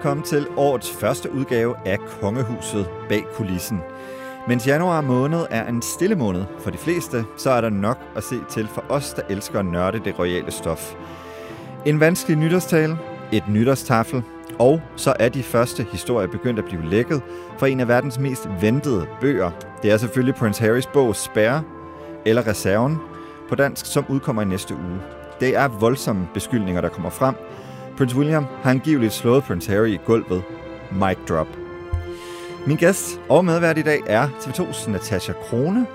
Velkommen til årets første udgave af Kongehuset bag kulissen. Mens januar måned er en stille måned for de fleste, så er der nok at se til for os, der elsker at nørde det royale stof. En vanskelig nytårstale, et nytårstafel, og så er de første historier begyndt at blive lækket fra en af verdens mest ventede bøger. Det er selvfølgelig Prince Harrys bog Spærre, eller Reserven, på dansk, som udkommer i næste uge. Det er voldsomme beskyldninger, der kommer frem, Prince William har angiveligt slået Prince Harry i gulvet. Mic drop. Min gæst og medvært i dag er TV2's Natasha Krone,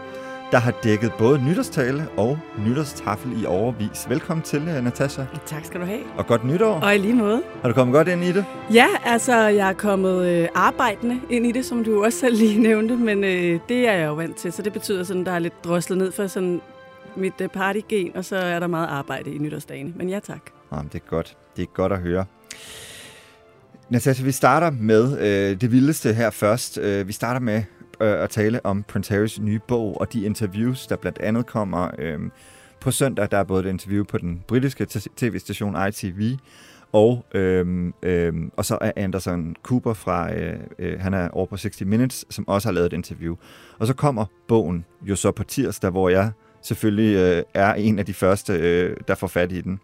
der har dækket både nytårstale og nytårstafel i overvis. Velkommen til, uh, Natasha. Tak skal du have. Og godt nytår. Og i lige måde. Har du kommet godt ind i det? Ja, altså jeg er kommet øh, arbejdende ind i det, som du også selv lige nævnte, men øh, det er jeg jo vant til, så det betyder sådan, der er lidt droslet ned for sådan mit øh, partygen, og så er der meget arbejde i nytårsdagen. Men ja, tak. Jamen, det er godt. Det er godt at høre. Natasha, vi starter med øh, det vildeste her først. Øh, vi starter med øh, at tale om Prince Harrys nye bog og de interviews, der blandt andet kommer øh, på søndag. Der er både et interview på den britiske tv-station ITV, og, øh, øh, og så er Anderson Cooper fra, øh, øh, han er over på 60 Minutes, som også har lavet et interview. Og så kommer bogen jo så på tirsdag, hvor jeg selvfølgelig øh, er en af de første, øh, der får fat i den.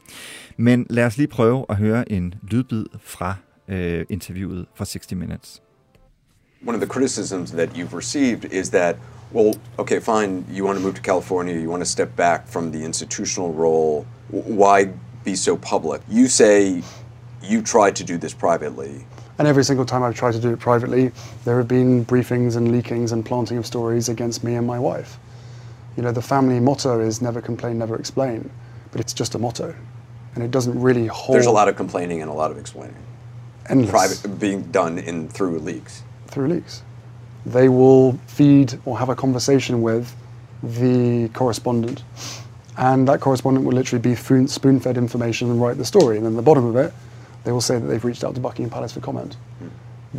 Men lad os lige prøve at høre en lydbid fra øh, interviewet fra 60 Minutes. One of the criticisms that you've received is that, well, okay, fine, you want to move to California, you want to step back from the institutional role, why be so public? You say you tried to do this privately. And every single time I've tried to do it privately, there have been briefings and leakings and planting of stories against me and my wife. You know, the family motto is never complain, never explain, but it's just a motto. And it doesn't really hold. There's a lot of complaining and a lot of explaining. Endless. Private being done in through leaks. Through leaks. They will feed or have a conversation with the correspondent. And that correspondent will literally be spoon fed information and write the story. And then the bottom of it, they will say that they've reached out to Buckingham Palace for comment. Mm.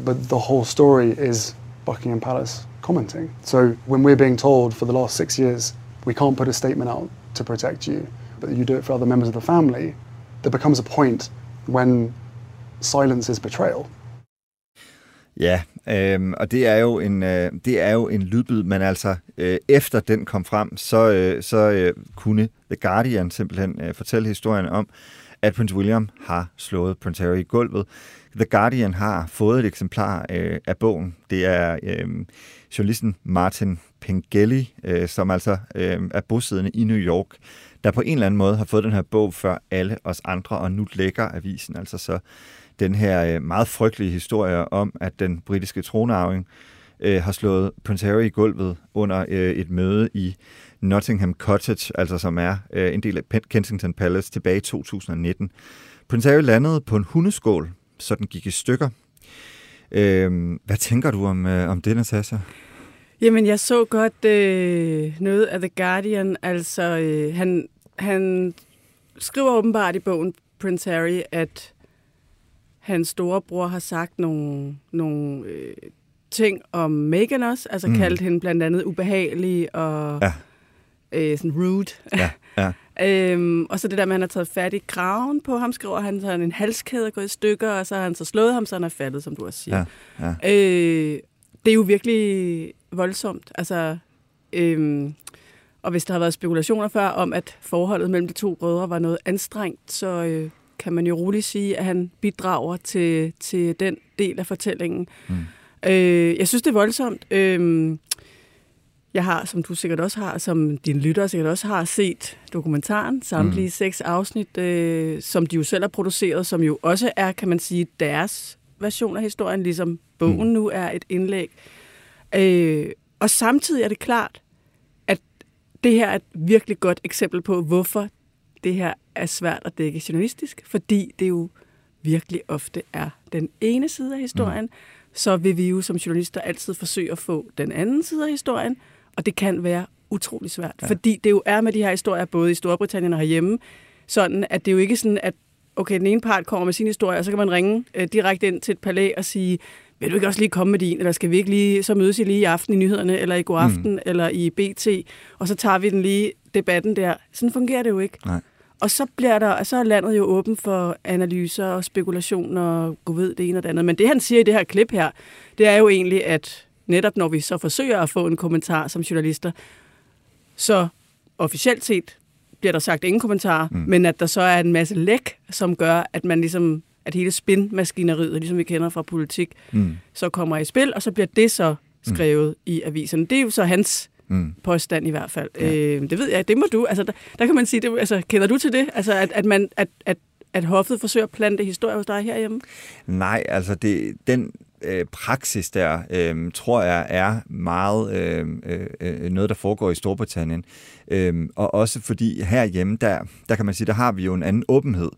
But the whole story is Buckingham Palace commenting. So when we're being told for the last six years, we can't put a statement out to protect you, but you do it for other members of the family, there becomes a point when silence is betrayal. Ja, øhm, og det er jo en øh, det er jo en lydbid, men altså øh, efter den kom frem, så øh, så øh, kunne The Guardian simpelthen øh, fortælle historien om, at Prince William har slået Prince Harry i gulvet. The Guardian har fået et eksemplar øh, af bogen. Det er øh, journalisten Martin Pengelly, øh, som altså øh, er bosiddende i New York, der på en eller anden måde har fået den her bog før alle os andre, og nu lægger avisen altså så den her øh, meget frygtelige historie om, at den britiske tronarving øh, har slået Prince Harry i gulvet under øh, et møde i Nottingham Cottage, altså som er øh, en del af Kensington Palace tilbage i 2019. Prince Harry landede på en hundeskål, så den gik i stykker. Øh, hvad tænker du om, øh, om det, Natasha? Jamen, jeg så godt øh, noget af The Guardian. Altså, øh, han, han skriver åbenbart i bogen Prince Harry, at hans storebror har sagt nogle, nogle øh, ting om Meghan også. Altså mm. kaldt hende blandt andet ubehagelig og ja. Øh, sådan rude. Ja, ja. Øhm, og så det der med, at han har taget fat i kraven på ham, skriver han, så han en halskæde er gået i stykker, og så har han så slået ham, så han er faldet, som du også siger. Ja, ja. Øh, det er jo virkelig voldsomt. Altså, øhm, og hvis der har været spekulationer før om, at forholdet mellem de to brødre var noget anstrengt, så øh, kan man jo roligt sige, at han bidrager til, til den del af fortællingen. Mm. Øh, jeg synes, det er voldsomt. Øh, jeg har, som du sikkert også har, som din lytter sikkert også har, set dokumentaren, samtlige mm. seks afsnit, øh, som de jo selv har produceret, som jo også er, kan man sige, deres version af historien, ligesom bogen mm. nu er et indlæg. Øh, og samtidig er det klart, at det her er et virkelig godt eksempel på, hvorfor det her er svært at dække journalistisk, fordi det jo virkelig ofte er den ene side af historien, mm. så vil vi jo som journalister altid forsøge at få den anden side af historien, og det kan være utrolig svært, ja. fordi det jo er med de her historier, både i Storbritannien og herhjemme, sådan at det jo ikke sådan, at okay, den ene part kommer med sin historie, og så kan man ringe øh, direkte ind til et palæ og sige, vil du ikke også lige komme med din, eller skal vi ikke lige, så mødes I lige i aften i nyhederne, eller i god mm. aften, mm. eller i BT, og så tager vi den lige debatten der. Sådan fungerer det jo ikke. Nej. Og så, bliver der, så er landet jo åben for analyser og spekulationer og gå ved det ene og det andet. Men det, han siger i det her klip her, det er jo egentlig, at netop når vi så forsøger at få en kommentar som journalister, så officielt set bliver der sagt ingen kommentar, mm. men at der så er en masse læk, som gør, at man ligesom at hele spinmaskineriet, ligesom vi kender fra politik, mm. så kommer i spil, og så bliver det så skrevet mm. i avisen. Det er jo så hans mm. påstand i hvert fald. Ja. Øh, det ved jeg, det må du. Altså, der, der kan man sige, det, altså, kender du til det? Altså, at, at, man, at, at, at hoffet forsøger at plante historie hos dig herhjemme? Nej, altså det, den øh, praksis der, øh, tror jeg, er meget øh, øh, øh, noget, der foregår i Storbritannien. Øh, og også fordi herhjemme, der, der kan man sige, der har vi jo en anden åbenhed.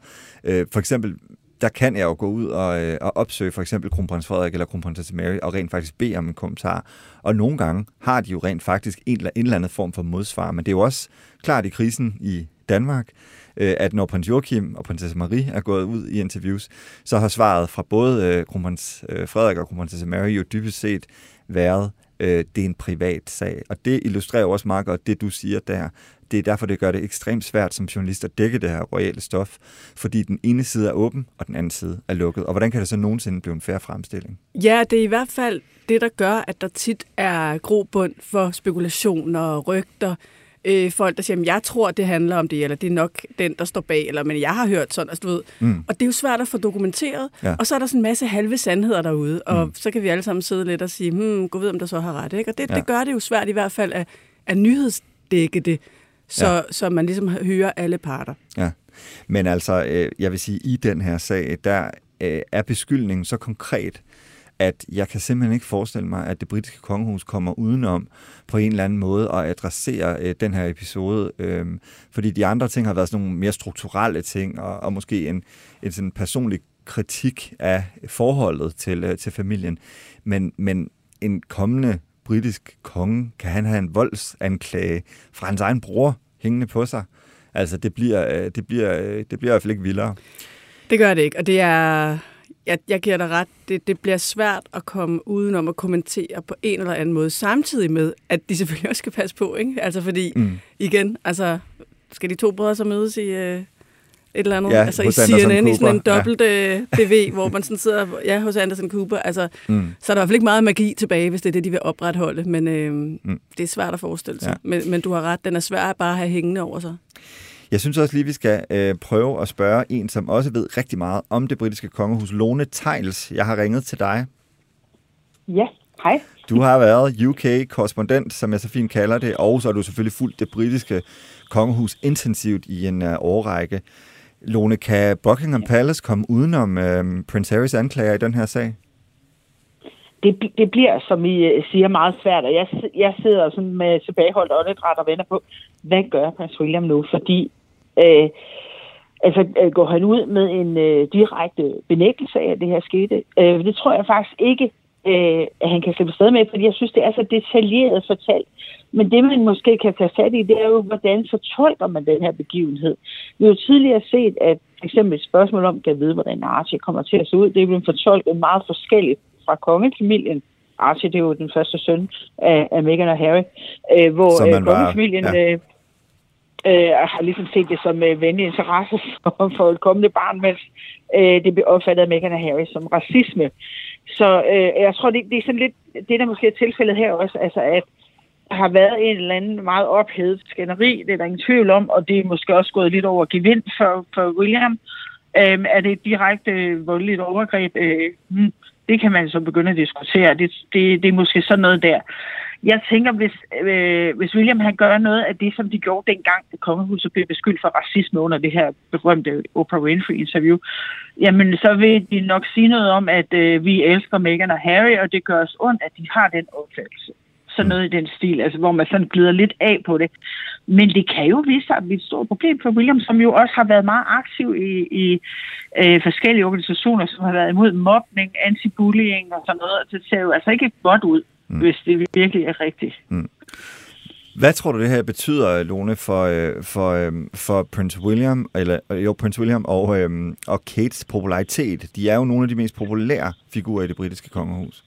Øh, for eksempel der kan jeg jo gå ud og, øh, og opsøge for eksempel kronprins Frederik eller kronprinsesse Mary og rent faktisk bede om en kommentar. Og nogle gange har de jo rent faktisk en, en eller anden form for modsvar. Men det er jo også klart i krisen i Danmark, øh, at når prins Joachim og prinsesse Marie er gået ud i interviews, så har svaret fra både øh, kronprins øh, Frederik og kronprinsesse Mary jo dybest set været, øh, det er en privat sag. Og det illustrerer også meget godt det, du siger der det er derfor, det gør det ekstremt svært som journalist at dække det her royale stof, fordi den ene side er åben, og den anden side er lukket. Og hvordan kan det så nogensinde blive en færre fremstilling? Ja, det er i hvert fald det, der gør, at der tit er grobund for spekulationer og rygter. Øh, folk, der siger, at jeg tror, det handler om det, eller det er nok den, der står bag, eller men jeg har hørt sådan, altså, du ved. Mm. Og det er jo svært at få dokumenteret. Ja. Og så er der sådan en masse halve sandheder derude, og mm. så kan vi alle sammen sidde lidt og sige, hmm, gå ved, om der så har ret. Ikke? Og det, ja. det gør det jo svært i hvert fald at, at nyhedsdække det så, ja. så man ligesom hører alle parter. Ja, men altså, øh, jeg vil sige, i den her sag, der øh, er beskyldningen så konkret, at jeg kan simpelthen ikke forestille mig, at det britiske kongehus kommer udenom på en eller anden måde at adressere øh, den her episode. Øh, fordi de andre ting har været sådan nogle mere strukturelle ting, og, og måske en, en sådan personlig kritik af forholdet til, øh, til familien. Men, men en kommende britisk konge, kan han have en voldsanklage fra hans egen bror hængende på sig? Altså, det bliver, øh, det bliver, øh, det bliver i hvert fald ikke vildere. Det gør det ikke, og det er... Jeg, jeg giver dig ret. Det, det bliver svært at komme udenom at kommentere på en eller anden måde, samtidig med, at de selvfølgelig også skal passe på, ikke? Altså, fordi, mm. igen, altså, skal de to brødre så mødes i, øh, et eller andet. Ja, altså i CNN i sådan en dobbelt ja. BV, øh, hvor man sådan sidder ja, hos Anderson Cooper. Altså, mm. Så er der i hvert fald ikke meget magi tilbage, hvis det er det, de vil opretholde. Men øh, mm. det er svært at forestille sig. Ja. Men, men du har ret, den er svær at bare have hængende over sig. Jeg synes også lige, vi skal øh, prøve at spørge en, som også ved rigtig meget om det britiske kongehus, Lone Tejls. Jeg har ringet til dig. Ja, hej. Du har været UK-korrespondent, som jeg så fint kalder det, og så har du selvfølgelig fulgt det britiske kongehus intensivt i en uh, årrække. Lone, kan Buckingham Palace komme udenom øh, Prince Harrys anklager i den her sag? Det, det bliver, som I øh, siger, meget svært, og jeg, jeg sidder sådan med tilbageholdt åndedræt og venter på, hvad gør prins William nu? Fordi øh, altså, øh, går han ud med en øh, direkte benægtelse af, at det her skete? Øh, det tror jeg faktisk ikke, øh, at han kan slippe sted med, fordi jeg synes, det er så detaljeret fortalt. Men det, man måske kan tage fat i, det er jo, hvordan fortolker man den her begivenhed. Vi har jo tidligere set, at eksempel et spørgsmål om, kan vide, hvordan Archie kommer til at se ud, det er blevet fortolket meget forskelligt fra kongefamilien. Archie, det er jo den første søn af, af Meghan og Harry, øh, hvor øh, kongefamilien ja. øh, øh, har ligesom set det som øh, venlig interesse for, for et kommende barn, mens øh, det blev opfattet af Meghan og Harry som racisme. Så øh, jeg tror, det, det er sådan lidt, det der måske er tilfældet her også, altså at der har været en eller anden meget ophedet skænderi, det er der ingen tvivl om, og det er måske også gået lidt over gevind for, for William. Øhm, er det et direkte voldeligt overgreb? Øh, hmm, det kan man så begynde at diskutere. Det, det, det er måske sådan noget der. Jeg tænker, hvis, øh, hvis William han gør noget af det, som de gjorde dengang, at kongehuset blev beskyldt for racisme under det her berømte Oprah Winfrey-interview, jamen så vil de nok sige noget om, at øh, vi elsker Meghan og Harry, og det gør os ondt, at de har den opfattelse. sådan noget i den stil, altså hvor man sådan glider lidt af på det. Men det kan jo vise sig at blive et stort problem for William, som jo også har været meget aktiv i, i øh, forskellige organisationer, som har været imod mobning, anti-bullying og sådan noget. Det ser jo altså ikke godt ud, mm. hvis det virkelig er rigtigt. Mm. Hvad tror du, det her betyder, Lone, for, øh, for, øh, for Prince William, eller jo, Prince William og, øh, og Kates popularitet? De er jo nogle af de mest populære figurer i det britiske kongehus.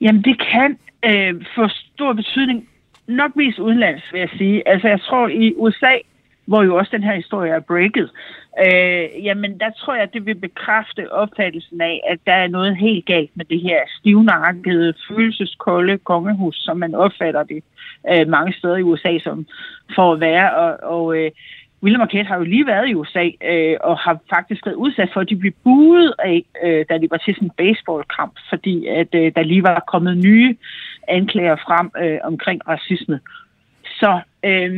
Jamen, det kan øh, få stor betydning. Nok mest udenlands, vil jeg sige. Altså, jeg tror i USA, hvor jo også den her historie er breaket, øh, jamen der tror jeg, at det vil bekræfte opfattelsen af, at der er noget helt galt med det her stivnakkede, følelseskolde kongehus, som man opfatter det øh, mange steder i USA som for at være. Og, og øh, William og Kate har jo lige været i USA, øh, og har faktisk været udsat for, at de blev buet af, øh, da de var til sådan en baseballkamp, fordi at øh, der lige var kommet nye anklager frem øh, omkring racisme. Så øh,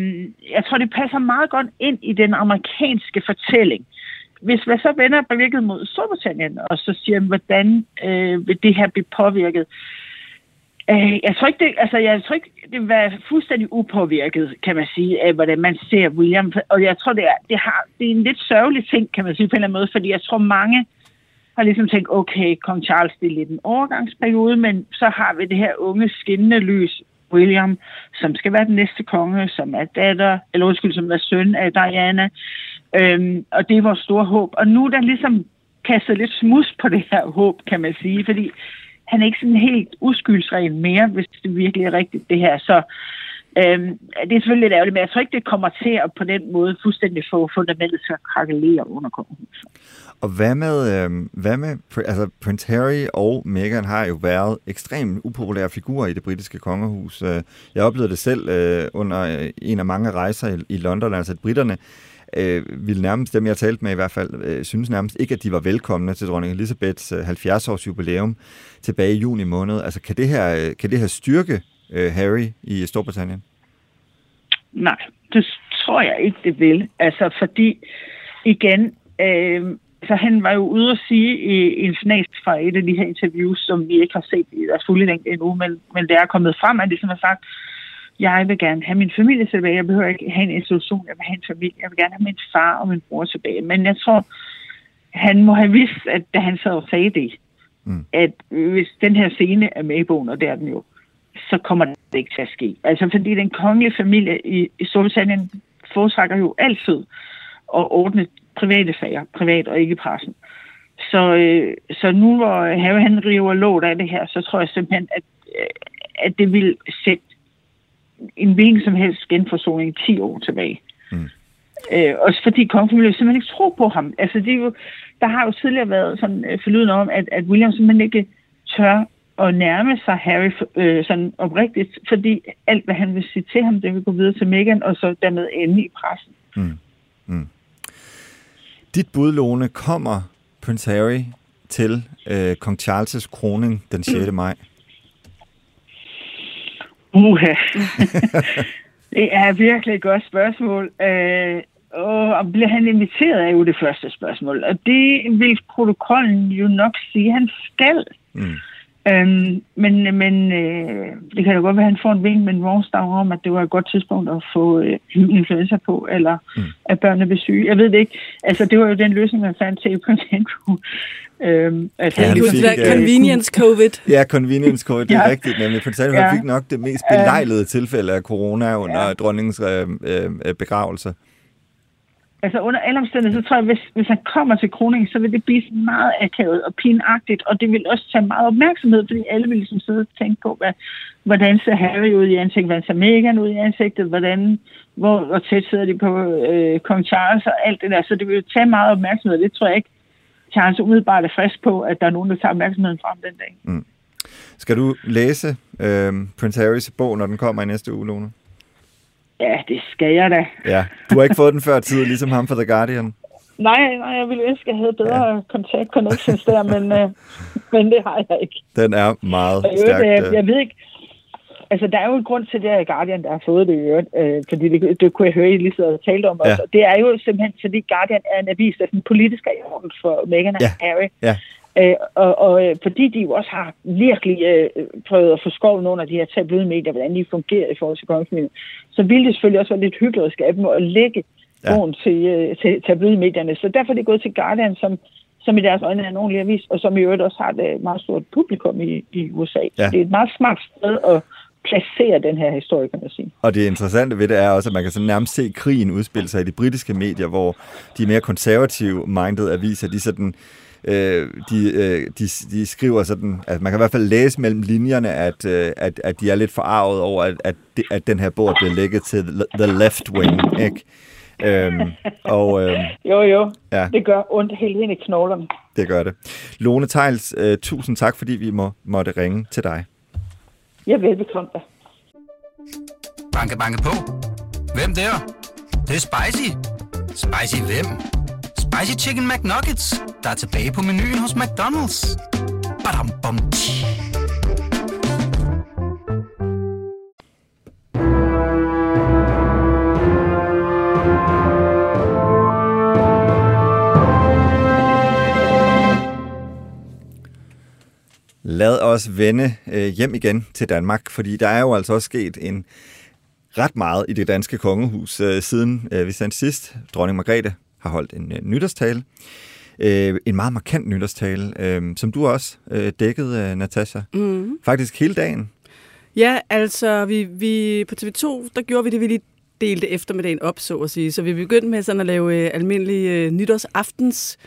jeg tror, det passer meget godt ind i den amerikanske fortælling. Hvis man så vender blikket mod Storbritannien, og så siger, hvordan øh, vil det her blive påvirket, øh, jeg tror ikke, det, altså, jeg tror ikke, det vil være fuldstændig upåvirket, kan man sige, af hvordan man ser William. Og jeg tror, det er, det, har, det er en lidt sørgelig ting, kan man sige på en eller anden måde, fordi jeg tror, mange har ligesom tænkt, okay, kong Charles, det er lidt en overgangsperiode, men så har vi det her unge skinnende lys William, som skal være den næste konge, som er datter, eller undskyld, som er søn af Diana. Øhm, og det er vores store håb. Og nu er der ligesom kastet lidt smus på det her håb, kan man sige, fordi han er ikke sådan helt uskyldsren mere, hvis det virkelig er rigtigt, det her. Så øhm, det er selvfølgelig lidt ærgerligt, men jeg tror ikke, det kommer til at på den måde fuldstændig få fundamentet til at krakkelere under kongehuset. Og hvad med, øh, hvad med altså Prince Harry og Meghan har jo været ekstremt upopulære figurer i det britiske kongehus. Øh, jeg oplevede det selv øh, under øh, en af mange rejser i, i London, altså at britterne øh, ville nærmest, dem jeg talte med i hvert fald, øh, synes nærmest ikke, at de var velkomne til dronning Elisabeths øh, 70-års jubilæum tilbage i juni måned. Altså kan det her, øh, kan det her styrke øh, Harry i Storbritannien? Nej, det tror jeg ikke, det vil. Altså fordi, igen, øh, så han var jo ude at sige i en snas fra et af de her interviews, som vi ikke har set i deres fulde længde endnu, men, men det er kommet frem, at det som har sagt, jeg vil gerne have min familie tilbage, jeg behøver ikke have en institution, jeg vil have en familie, jeg vil gerne have min far og min bror tilbage. Men jeg tror, han må have vidst, at da han sad og sagde det, mm. at hvis den her scene er med i bogen, og det er den jo, så kommer det ikke til at ske. Altså fordi den kongelige familie i, i Storbritannien foretrækker jo altid at ordne private sager, privat og ikke pressen. Så, øh, så nu hvor Harry han river låt af det her, så tror jeg simpelthen, at, øh, at det vil sætte en hvilken som helst genforsoning 10 år tilbage. Mm. Øh, også fordi kongefamilien simpelthen ikke tror på ham. Altså, det er jo, der har jo tidligere været sådan øh, forlyden om, at, at William simpelthen ikke tør at nærme sig Harry øh, sådan oprigtigt, fordi alt, hvad han vil sige til ham, det vil gå videre til Meghan, og så dermed ende i pressen. Mm. Mm. Dit bud, Lone, kommer Prince Harry til øh, kong Charles' kroning den 6. Mm. maj? Uha. det er virkelig et godt spørgsmål. Øh, og bliver han inviteret er jo det første spørgsmål. Og det vil protokollen jo nok sige, at han skal. Mm. Øhm, men men øh, det kan da godt være, at han får en vink med en vognstang om, at det var et godt tidspunkt at få øh, influenza på, eller mm. at børnene vil syge. Jeg ved det ikke. Altså, det var jo den løsning, man fandt til på Andrew. Øhm, altså, ja, han fik, uh, convenience covid. Ja, convenience covid, det er ja. rigtigt. Nemlig, for ja. han fik nok det mest belejlede tilfælde af corona under ja. dronningens øh, øh, begravelse altså under alle omstændigheder, så tror jeg, hvis, hvis han kommer til kroningen, så vil det blive meget akavet og pinagtigt, og det vil også tage meget opmærksomhed, fordi alle vil ligesom sidde og tænke på, hvad, hvordan ser Harry ud i ansigtet, hvordan ser Meghan ud i ansigtet, hvordan, hvor, hvor tæt sidder de på øh, kong Charles og alt det der, så det vil tage meget opmærksomhed, det tror jeg ikke, Charles umiddelbart er frisk på, at der er nogen, der tager opmærksomheden frem den dag. Mm. Skal du læse øh, Prince Harrys bog, når den kommer i næste uge, Lone? Ja, det skal jeg da. Ja, du har ikke fået den før tid, ligesom ham for The Guardian? Nej, nej, jeg ville ønske, at jeg havde bedre ja. kontakt connections der, men, øh, men det har jeg ikke. Den er meget jeg stærkt. Jeg, øh. jeg ved ikke, altså der er jo en grund til det, at Guardian der har fået det i øvrigt, øh, fordi det, det kunne jeg høre, I lige så talte om. Ja. Også. Det er jo simpelthen, fordi Guardian er en avis, der er politisk er for Meghan og ja. Harry. Ja. Øh, og, og øh, fordi de jo også har virkelig øh, prøvet at få skoven under de her tabloidmedier, hvordan de fungerer i forhold til kongefamilien, så ville det selvfølgelig også være lidt hyggeligt at skabe dem at lægge ja. til, øh, til tabloidmedierne. Så derfor er det gået til Guardian, som, som i deres øjne er en ordentlig avis, og som i øvrigt også har et meget stort publikum i, i USA. Ja. Det er et meget smart sted at placere den her historie, kan man sige. Og det interessante ved det er også, at man kan sådan nærmest se krigen udspille sig i de britiske medier, hvor de mere konservative minded aviser, de sådan øh, de, øh, de, de skriver sådan, at man kan i hvert fald læse mellem linjerne, at, øh, at, at de er lidt forarvet over, at, at, det, at den her bog bliver lægget til the left wing, ikke? Øhm, og, øhm, jo, jo. Ja. Det gør ondt helt ind i knoglerne. Det gør det. Lone Tejls, øh, tusind tak, fordi vi må, måtte ringe til dig. Ja, velbekomme da. Banke, banke på. Hvem der? Det, det er spicy. Spicy hvem? Spicy Chicken McNuggets, der er tilbage på menuen hos McDonald's. Badum, bom, tji. lad os vende øh, hjem igen til Danmark, fordi der er jo altså også sket en ret meget i det danske kongehus øh, siden øh, vi sendte sidst. Dronning Margrethe har holdt en øh, nytårstale. Øh, en meget markant nytårstale, øh, som du også øh, dækkede, øh, Natasha. Mm. Faktisk hele dagen. Ja, altså vi, vi på TV2, der gjorde vi det, vi lige delte eftermiddagen op, så at sige. Så vi begyndte med sådan at lave øh, almindelig øh, nytårsaftens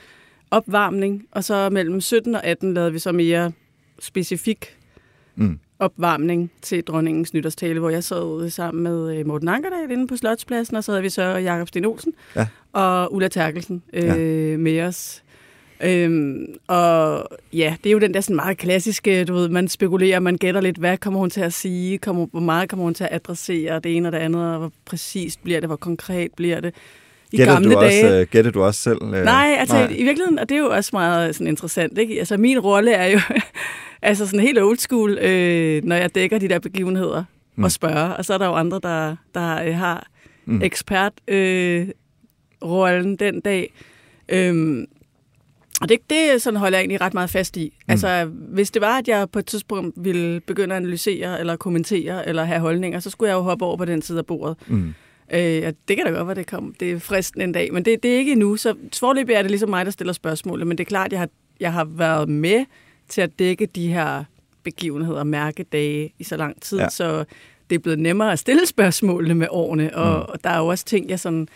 opvarmning, og så mellem 17 og 18 lavede vi så mere specifik mm. opvarmning til dronningens nytårstale, hvor jeg sad sammen med øh, Morten Ankerdal inde på Slotspladsen, og så havde vi så Jakob Sten Olsen ja. og Ulla Terkelsen øh, ja. med os. Øhm, og ja, det er jo den der sådan meget klassiske, du ved, man spekulerer, man gætter lidt, hvad kommer hun til at sige, kommer, hvor meget kommer hun til at adressere det ene og det andet, og hvor præcist bliver det, hvor konkret bliver det i gætter gamle du dage. Også, uh, gætter du også selv? Uh, nej, altså nej. i virkeligheden, og det er jo også meget sådan, interessant, ikke? Altså min rolle er jo altså sådan helt old school, øh, når jeg dækker de der begivenheder mm. og spørger, og så er der jo andre, der, der øh, har mm. ekspert øh, den dag. Øhm, og det, det sådan holder jeg egentlig ret meget fast i. Mm. Altså, hvis det var, at jeg på et tidspunkt ville begynde at analysere, eller kommentere, eller have holdninger, så skulle jeg jo hoppe over på den side af bordet. Mm. Øh, ja, det kan da godt være, det kom. Det er fristen en dag, men det, det er ikke endnu. Så forløbig er det ligesom mig, der stiller spørgsmål. Men det er klart, at jeg har, jeg har været med til at dække de her begivenheder, mærkedage i så lang tid, ja. så det er blevet nemmere at stille spørgsmålene med årene, og, mm. og der er jo også ting, jeg sådan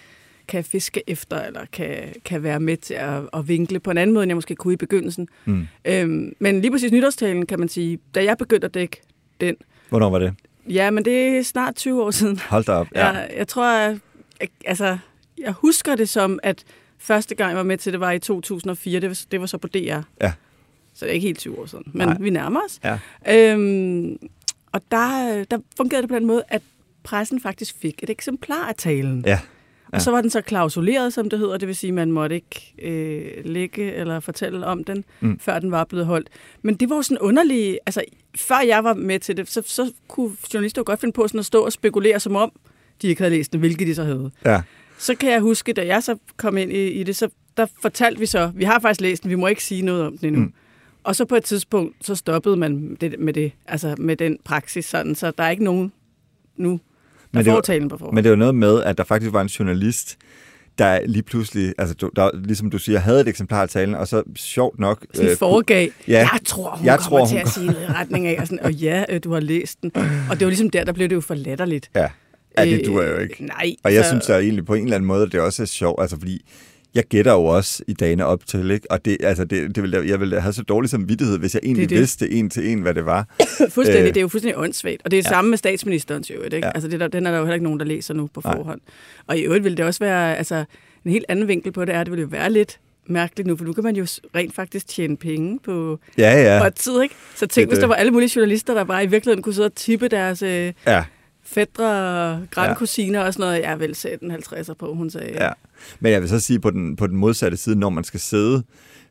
kan fiske efter, eller kan, kan være med til at, at vinkle på en anden måde, end jeg måske kunne i begyndelsen. Mm. Øhm, men lige præcis nytårstalen, kan man sige, da jeg begyndte at dække den... Hvornår var det? Ja, men det er snart 20 år siden. Hold da op, ja. Jeg, jeg tror, jeg, altså, jeg husker det som, at første gang jeg var med til det, var i 2004. Det var, det var så på DR. Ja. Så det er ikke helt 20 år siden, men Nej. vi nærmer os. Ja. Øhm, og der, der fungerede det på den måde, at pressen faktisk fik et eksemplar af talen. Ja. Og så var den så klausuleret, som det hedder, det vil sige, at man måtte ikke øh, lægge eller fortælle om den, mm. før den var blevet holdt. Men det var jo sådan underligt, altså før jeg var med til det, så, så kunne journalister jo godt finde på sådan at stå og spekulere, som om de ikke havde læst den, hvilket de så havde. Ja. Så kan jeg huske, da jeg så kom ind i, i det, så der fortalte vi så, vi har faktisk læst den, vi må ikke sige noget om den endnu. Mm. Og så på et tidspunkt, så stoppede man det, med det, altså med den praksis sådan, så der er ikke nogen nu, men får talen på forhånd. Men det er jo noget med, at der faktisk var en journalist, der lige pludselig, altså der, ligesom du siger, havde et eksemplar af talen, og så sjovt nok... Sådan øh, foregav, ja, jeg tror, hun jeg kommer tror, til at sige i retning af, og, sådan, og ja, øh, du har læst den. Og det var ligesom der, der blev det jo for latterligt. Ja, ja det duer jo ikke. Øh, nej. Og jeg så... synes da egentlig på en eller anden måde, det også er sjovt, altså fordi jeg gætter jo også i dagene op til, ikke? og det, altså det, det ville, jeg ville have så dårlig samvittighed, hvis jeg egentlig det, det. vidste en til en, hvad det var. fuldstændig, øh, det er jo fuldstændig åndssvagt, og det er det ja. samme med statsministerens jo, ikke? Ja. Altså det der, den er der jo heller ikke nogen, der læser nu på forhånd. Nej. Og i øvrigt ville det også være, altså en helt anden vinkel på det er, det ville jo være lidt mærkeligt nu, for nu kan man jo rent faktisk tjene penge på, ja, ja. tid, ikke? Så tænk, det, hvis der var alle mulige journalister, der bare i virkeligheden kunne sidde og tippe deres... Øh, ja fædre, grandkusiner ja. og sådan noget. Jeg vil sætte en 50'er på, hun sagde. Ja. Men jeg vil så sige, på den, på den modsatte side, når man skal sidde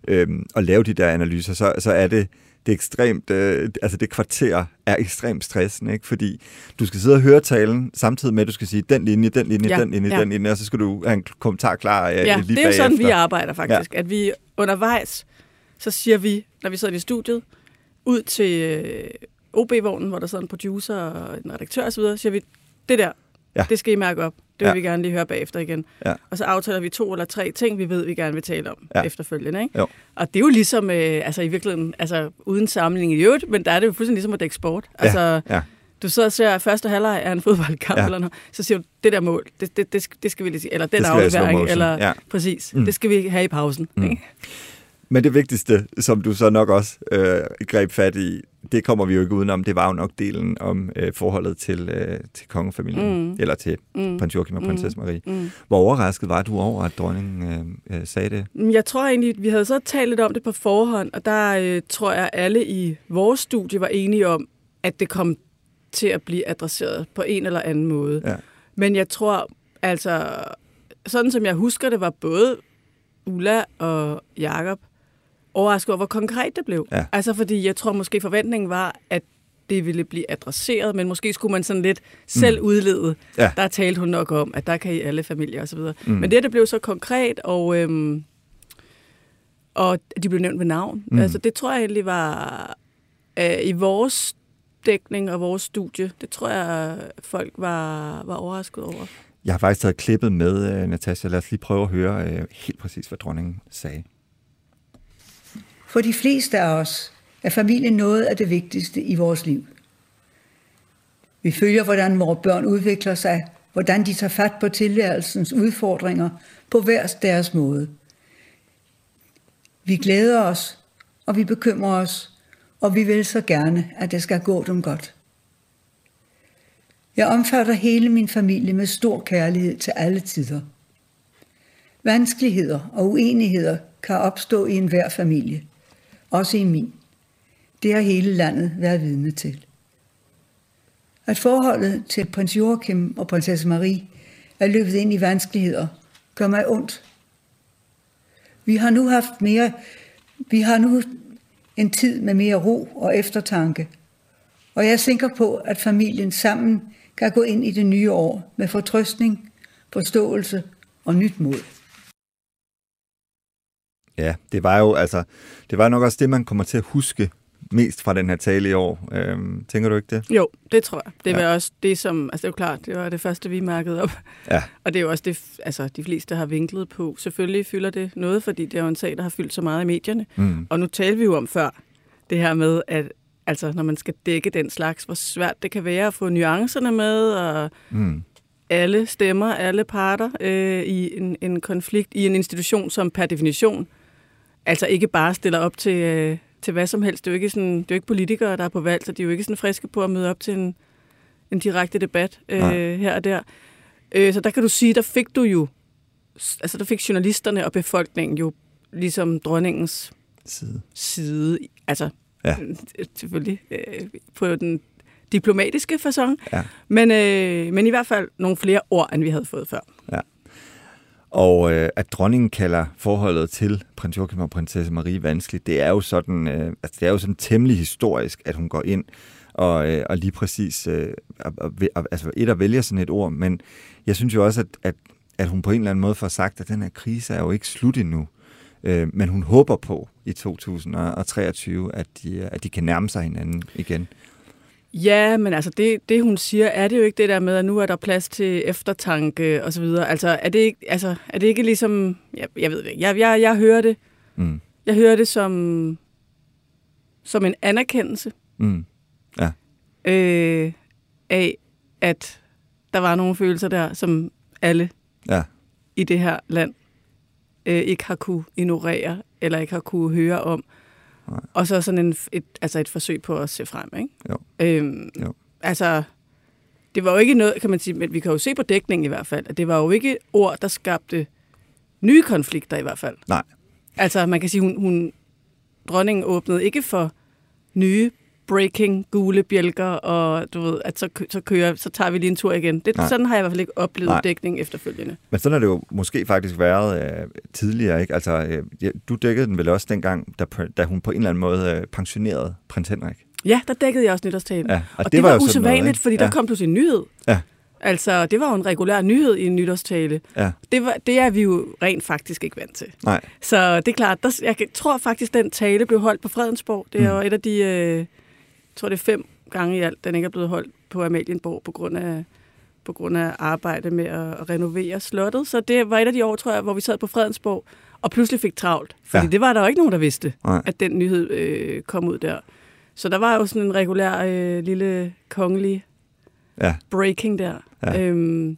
øhm, og lave de der analyser, så, så er det, det er ekstremt, øh, altså det kvarter er ekstremt stressende, ikke? fordi du skal sidde og høre talen, samtidig med, at du skal sige den linje, den linje, ja, den linje, ja. den linje, og så skal du have en kommentar klar øh, ja, lige det er jo sådan, vi arbejder faktisk, ja. at vi undervejs så siger vi, når vi sidder i studiet, ud til øh, OB-vognen, hvor der sidder en producer og en redaktør osv., siger vi, det der, ja. det skal I mærke op. Det vil ja. vi gerne lige høre bagefter igen. Ja. Og så aftaler vi to eller tre ting, vi ved, vi gerne vil tale om ja. efterfølgende. Ikke? Jo. Og det er jo ligesom, øh, altså i virkeligheden, altså uden sammenligning i øvrigt, men der er det jo fuldstændig ligesom at dække sport. Altså, ja. Ja. Du sidder og ser første halvleg af en fodboldkamp ja. eller noget, så siger du, det der mål, det, det, det, det skal vi lige sige, eller den afværing, eller ja. præcis, mm. det skal vi have i pausen. Mm. Ikke? Men det vigtigste, som du så nok også øh, greb fat i, det kommer vi jo ikke udenom, det var jo nok delen om øh, forholdet til, øh, til kongefamilien, mm. eller til mm. prins Joachim og mm. prinsesse Marie. Mm. Hvor overrasket var du over, at dronningen øh, øh, sagde det? Mm, jeg tror egentlig, vi havde så talt lidt om det på forhånd, og der øh, tror jeg, alle i vores studie var enige om, at det kom til at blive adresseret på en eller anden måde. Ja. Men jeg tror, altså, sådan som jeg husker det, var både Ulla og Jakob overrasket over, hvor konkret det blev. Ja. Altså, fordi jeg tror måske forventningen var, at det ville blive adresseret, men måske skulle man sådan lidt selv mm. udlede. Ja. Der talte hun nok om, at der kan i alle familier osv. Mm. Men det, det blev så konkret, og, øhm, og de blev nævnt ved navn. Mm. Altså, det tror jeg egentlig var øh, i vores dækning og vores studie. Det tror jeg, folk var, var overrasket over. Jeg har faktisk taget klippet med, uh, Natasha. Lad os lige prøve at høre uh, helt præcis, hvad dronningen sagde. For de fleste af os er familien noget af det vigtigste i vores liv. Vi følger, hvordan vores børn udvikler sig, hvordan de tager fat på tilværelsens udfordringer på hver deres måde. Vi glæder os, og vi bekymrer os, og vi vil så gerne, at det skal gå dem godt. Jeg omfatter hele min familie med stor kærlighed til alle tider. Vanskeligheder og uenigheder kan opstå i enhver familie – også i min. Det har hele landet været vidne til. At forholdet til prins Joachim og prinsesse Marie er løbet ind i vanskeligheder, gør mig ondt. Vi har nu haft mere, vi har nu en tid med mere ro og eftertanke, og jeg er sikker på, at familien sammen kan gå ind i det nye år med fortrøstning, forståelse og nyt mod. Ja, det var jo altså, det var nok også det, man kommer til at huske mest fra den her tale i år. Øhm, tænker du ikke det? Jo, det tror jeg. Det ja. var også det, som, altså det er jo klart, det var det første, vi mærkede op. Ja. Og det er jo også det, altså de fleste har vinklet på. Selvfølgelig fylder det noget, fordi det er jo en sag, der har fyldt så meget i medierne. Mm. Og nu talte vi jo om før, det her med, at altså, når man skal dække den slags, hvor svært det kan være at få nuancerne med, og mm. alle stemmer, alle parter øh, i en, en konflikt, i en institution, som per definition altså ikke bare stiller op til, øh, til hvad som helst. Det er jo ikke, sådan, det er jo ikke politikere, der er på valg, så de er jo ikke sådan friske på at møde op til en, en direkte debat øh, her og der. Øh, så der kan du sige, der fik du jo, altså der fik journalisterne og befolkningen jo ligesom dronningens side. side altså ja. selvfølgelig øh, på den diplomatiske façon, ja. men, øh, men i hvert fald nogle flere ord, end vi havde fået før. Ja. Og øh, at dronningen kalder forholdet til prins Joachim og prinsesse Marie vanskeligt, det er jo sådan, øh, altså, det er jo sådan temmelig historisk, at hun går ind og, øh, og lige præcis øh, altså et og vælger sådan et ord, men jeg synes jo også, at, at, at hun på en eller anden måde får sagt, at den her krise er jo ikke slut endnu. Øh, men hun håber på i 2023, at de, at de kan nærme sig hinanden igen. Ja, men altså det, det, hun siger, er det jo ikke det der med, at nu er der plads til eftertanke og så videre. Altså er det ikke, altså, er det ikke ligesom, jeg, jeg ved ikke, jeg, jeg, jeg hører det, mm. jeg hører det som, som en anerkendelse mm. ja. øh, af, at der var nogle følelser der, som alle ja. i det her land øh, ikke har kunne ignorere, eller ikke har kunne høre om. Nej. Og så sådan en, et, altså et forsøg på at se frem, ikke? Jo. Øhm, jo. Altså, det var jo ikke noget, kan man sige, men vi kan jo se på dækningen i hvert fald, at det var jo ikke ord, der skabte nye konflikter i hvert fald. Nej. Altså, man kan sige, hun, hun dronningen åbnede ikke for nye breaking gule bjælker, og du ved, at så, så, kører, så tager vi lige en tur igen. Det, sådan har jeg i hvert fald ikke oplevet Nej. dækning efterfølgende. Men sådan har det jo måske faktisk været øh, tidligere. Ikke? Altså, øh, du dækkede den vel også dengang, da, da hun på en eller anden måde øh, pensionerede prins Henrik? Ja, der dækkede jeg også nytårstalen. Ja, og, og det, det var, var usædvanligt, fordi ja. der kom pludselig en nyhed. Ja. Altså, det var jo en regulær nyhed i en nytårstale. Ja. Det, var, det er vi jo rent faktisk ikke vant til. Nej. Så det er klart, der, jeg tror faktisk, den tale blev holdt på Fredensborg. Det er mm. jo et af de, øh, tror det er fem gange i alt, den ikke er blevet holdt på Amalienborg på grund af, på grund af arbejde med at renovere slottet. Så det var et af de år, tror jeg, hvor vi sad på Fredensborg og pludselig fik travlt. Fordi Ja. det var der jo ikke nogen, der vidste, Nej. at den nyhed øh, kom ud der. Så der var jo sådan en regulær øh, lille kongelig Ja. breaking der. Ja. Øhm,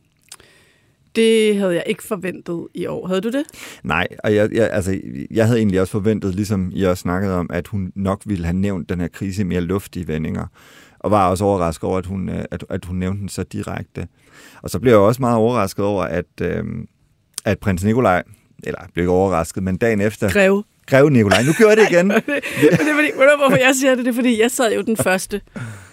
det havde jeg ikke forventet i år. Havde du det? Nej, og jeg, jeg, altså, jeg havde egentlig også forventet, ligesom I også snakkede om, at hun nok ville have nævnt den her krise i mere luftige vendinger. Og var også overrasket over, at hun, øh, at, at hun nævnte den så direkte. Og så blev jeg også meget overrasket over, at, øh, at prins Nikolaj, eller jeg blev ikke overrasket, men dagen efter... Greve. Greve Nikolaj. Nu gjorde jeg det igen. Men det er fordi, hvorfor jeg siger det? Det er fordi, jeg sad jo den 1.